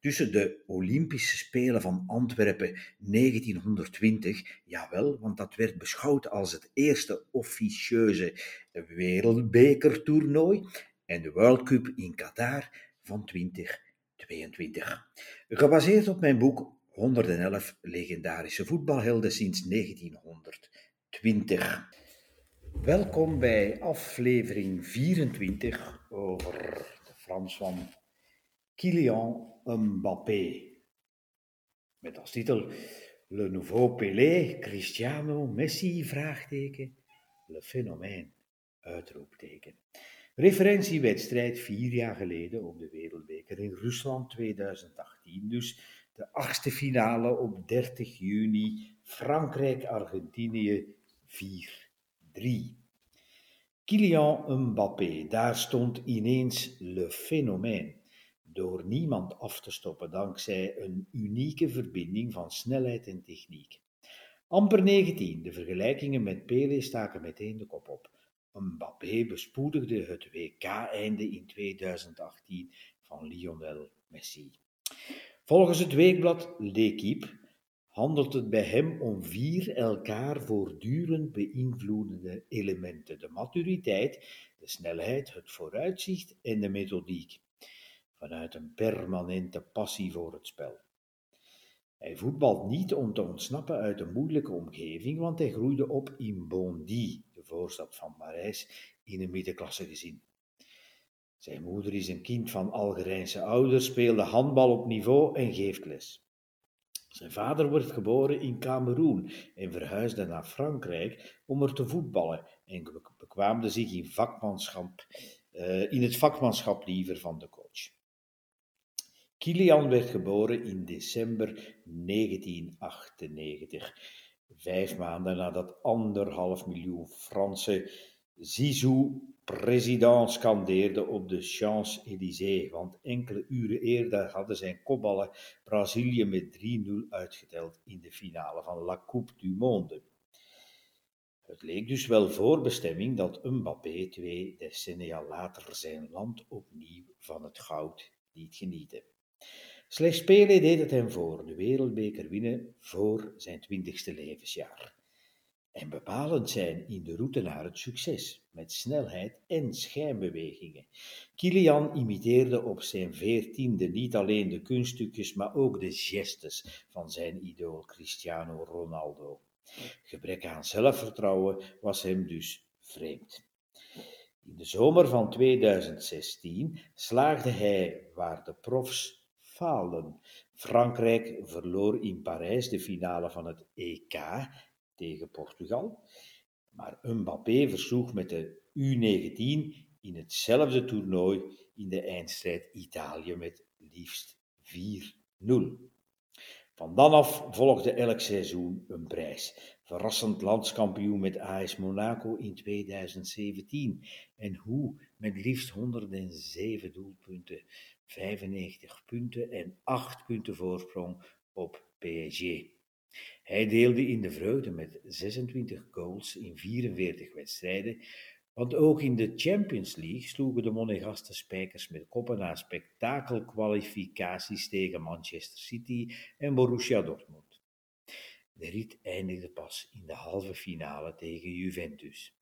tussen de Olympische Spelen van Antwerpen 1920, jawel, want dat werd beschouwd als het eerste officieuze wereldbekertoernooi, en de World Cup in Qatar van 2022. Gebaseerd op mijn boek 111 legendarische voetbalhelden sinds 1920. Welkom bij aflevering 24 over de Fransman Kylian Mbappé. Met als titel Le Nouveau Pelé, Cristiano, Messi, vraagteken, Le Phénomène, uitroepteken. Referentiewedstrijd vier jaar geleden op de Wereldbeker in Rusland 2018. Dus de achtste finale op 30 juni, Frankrijk-Argentinië 4-3. Kylian Mbappé, daar stond ineens Le Phénomène door niemand af te stoppen dankzij een unieke verbinding van snelheid en techniek. Amper 19, de vergelijkingen met Pele staken meteen de kop op. Mbappé bespoedigde het WK-einde in 2018 van Lionel Messi. Volgens het weekblad L'Equipe handelt het bij hem om vier elkaar voortdurend beïnvloedende elementen: de maturiteit, de snelheid, het vooruitzicht en de methodiek vanuit een permanente passie voor het spel. Hij voetbalt niet om te ontsnappen uit een moeilijke omgeving, want hij groeide op in Bondy, de voorstad van Parijs, in een middenklasse gezin. Zijn moeder is een kind van Algerijnse ouders, speelde handbal op niveau en geeft les. Zijn vader werd geboren in Cameroen en verhuisde naar Frankrijk om er te voetballen en bekwaamde zich in, vakmanschap, uh, in het vakmanschap liever van de. Kilian werd geboren in december 1998, vijf maanden nadat anderhalf miljoen Fransen Zizou president scandeerde op de Champs-Élysées, want enkele uren eerder hadden zijn kopballen Brazilië met 3-0 uitgeteld in de finale van La Coupe du Monde. Het leek dus wel voorbestemming dat Mbappé twee decennia later zijn land opnieuw van het goud liet genieten. Slechts Pele deed het hem voor, de wereldbeker winnen voor zijn twintigste levensjaar. En bepalend zijn in de route naar het succes, met snelheid en schijnbewegingen. Kilian imiteerde op zijn veertiende niet alleen de kunststukjes, maar ook de gestes van zijn idool Cristiano Ronaldo. Gebrek aan zelfvertrouwen was hem dus vreemd. In de zomer van 2016 slaagde hij waar de profs Frankrijk verloor in Parijs de finale van het EK tegen Portugal, maar Mbappé versloeg met de U19 in hetzelfde toernooi in de eindstrijd Italië met liefst 4-0. Van dan af volgde elk seizoen een prijs. Verrassend landskampioen met AS Monaco in 2017. En hoe met liefst 107 doelpunten 95 punten en 8 punten voorsprong op PSG. Hij deelde in de vreugde met 26 goals in 44 wedstrijden, want ook in de Champions League sloegen de Monegasten spijkers met koppen na spektakelkwalificaties tegen Manchester City en Borussia Dortmund. De rit eindigde pas in de halve finale tegen Juventus.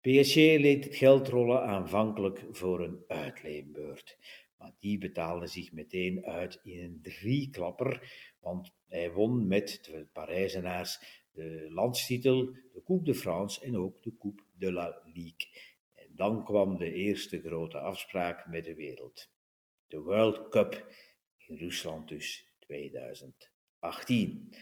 PSG leed het geld rollen aanvankelijk voor een uitleenbeurt. Maar die betaalde zich meteen uit in een drieklapper, want hij won met de Parijzenaars de landstitel, de Coupe de France en ook de Coupe de la Ligue. En dan kwam de eerste grote afspraak met de wereld. De World Cup in Rusland dus 2018.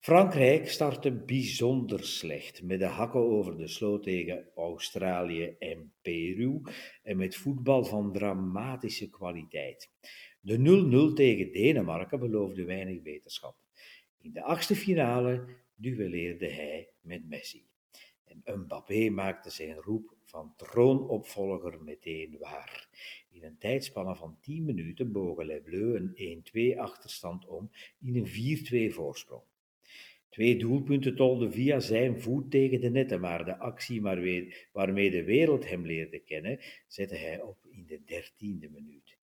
Frankrijk startte bijzonder slecht, met de hakken over de sloot tegen Australië en Peru en met voetbal van dramatische kwaliteit. De 0-0 tegen Denemarken beloofde weinig beterschap. In de achtste finale duelleerde hij met Messi. En Mbappé maakte zijn roep van troonopvolger meteen waar. In een tijdspanne van 10 minuten bogen Les Bleus een 1-2 achterstand om in een 4-2 voorsprong. Twee doelpunten tolden via zijn voet tegen de netten, maar de actie waarmee de wereld hem leerde kennen, zette hij op in de dertiende minuut.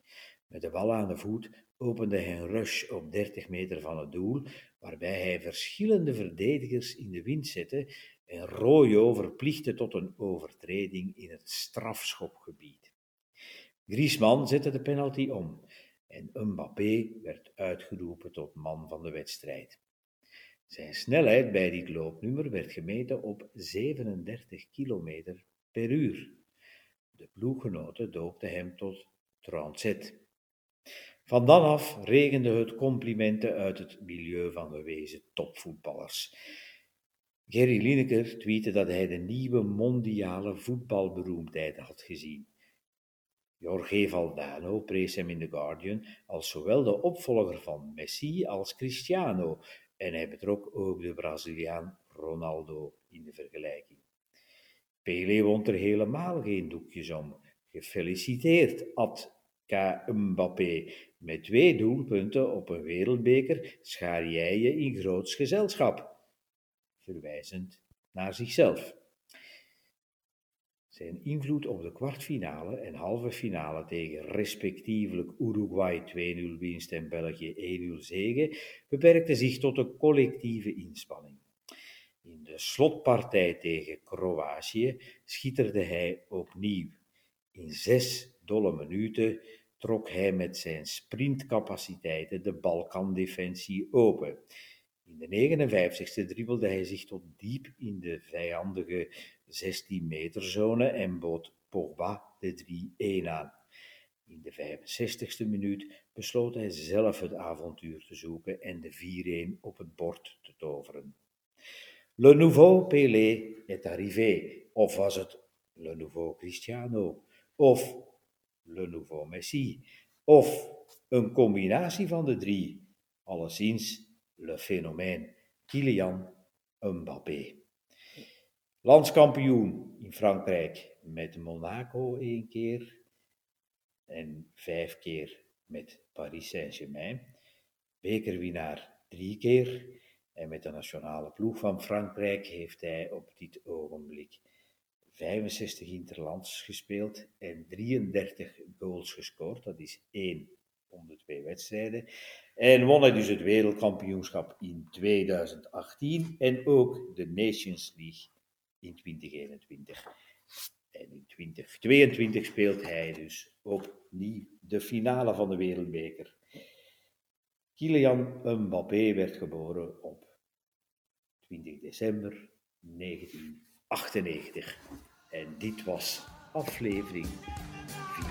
Met de bal aan de voet opende hij een rush op 30 meter van het doel, waarbij hij verschillende verdedigers in de wind zette en Royo verplichtte tot een overtreding in het strafschopgebied. Griezmann zette de penalty om en Mbappé werd uitgeroepen tot man van de wedstrijd. Zijn snelheid bij dit loopnummer werd gemeten op 37 km per uur. De ploeggenoten doopten hem tot Transet. Van dan af regende het complimenten uit het milieu van gewezen topvoetballers. Gerry Lineker tweette dat hij de nieuwe mondiale voetbalberoemdheid had gezien. Jorge Valdano prees hem in The Guardian als zowel de opvolger van Messi als Cristiano en hij betrok ook de Braziliaan Ronaldo in de vergelijking. Pele wond er helemaal geen doekjes om. Gefeliciteerd, Ad K. Mbappé. Met twee doelpunten op een wereldbeker schaar jij je in groots gezelschap. Verwijzend naar zichzelf. Zijn invloed op de kwartfinale en halve finale tegen respectievelijk Uruguay 2-0 winst en België 1-0 zege beperkte zich tot een collectieve inspanning. In de slotpartij tegen Kroatië schitterde hij opnieuw. In zes dolle minuten trok hij met zijn sprintcapaciteiten de Balkandefensie open. In de 59ste dribbelde hij zich tot diep in de vijandige 16 meter zone en bood Pogba de 3-1 aan. In de 65ste minuut besloot hij zelf het avontuur te zoeken en de 4-1 op het bord te toveren. Le nouveau Pelé est arrivé, of was het Le nouveau Cristiano, of Le nouveau Messi, of een combinatie van de drie, alleszins le phénomène Kylian Mbappé. Landskampioen in Frankrijk met Monaco één keer en vijf keer met Paris Saint-Germain. Bekerwinnaar drie keer en met de nationale ploeg van Frankrijk heeft hij op dit ogenblik 65 interlands gespeeld en 33 goals gescoord. Dat is één om de twee wedstrijden. En won hij dus het wereldkampioenschap in 2018 en ook de Nations League in 2021. En in 2022 speelt hij dus opnieuw de finale van de Wereldbeker. Kylian Mbappé werd geboren op 20 december 1998. En dit was aflevering 4.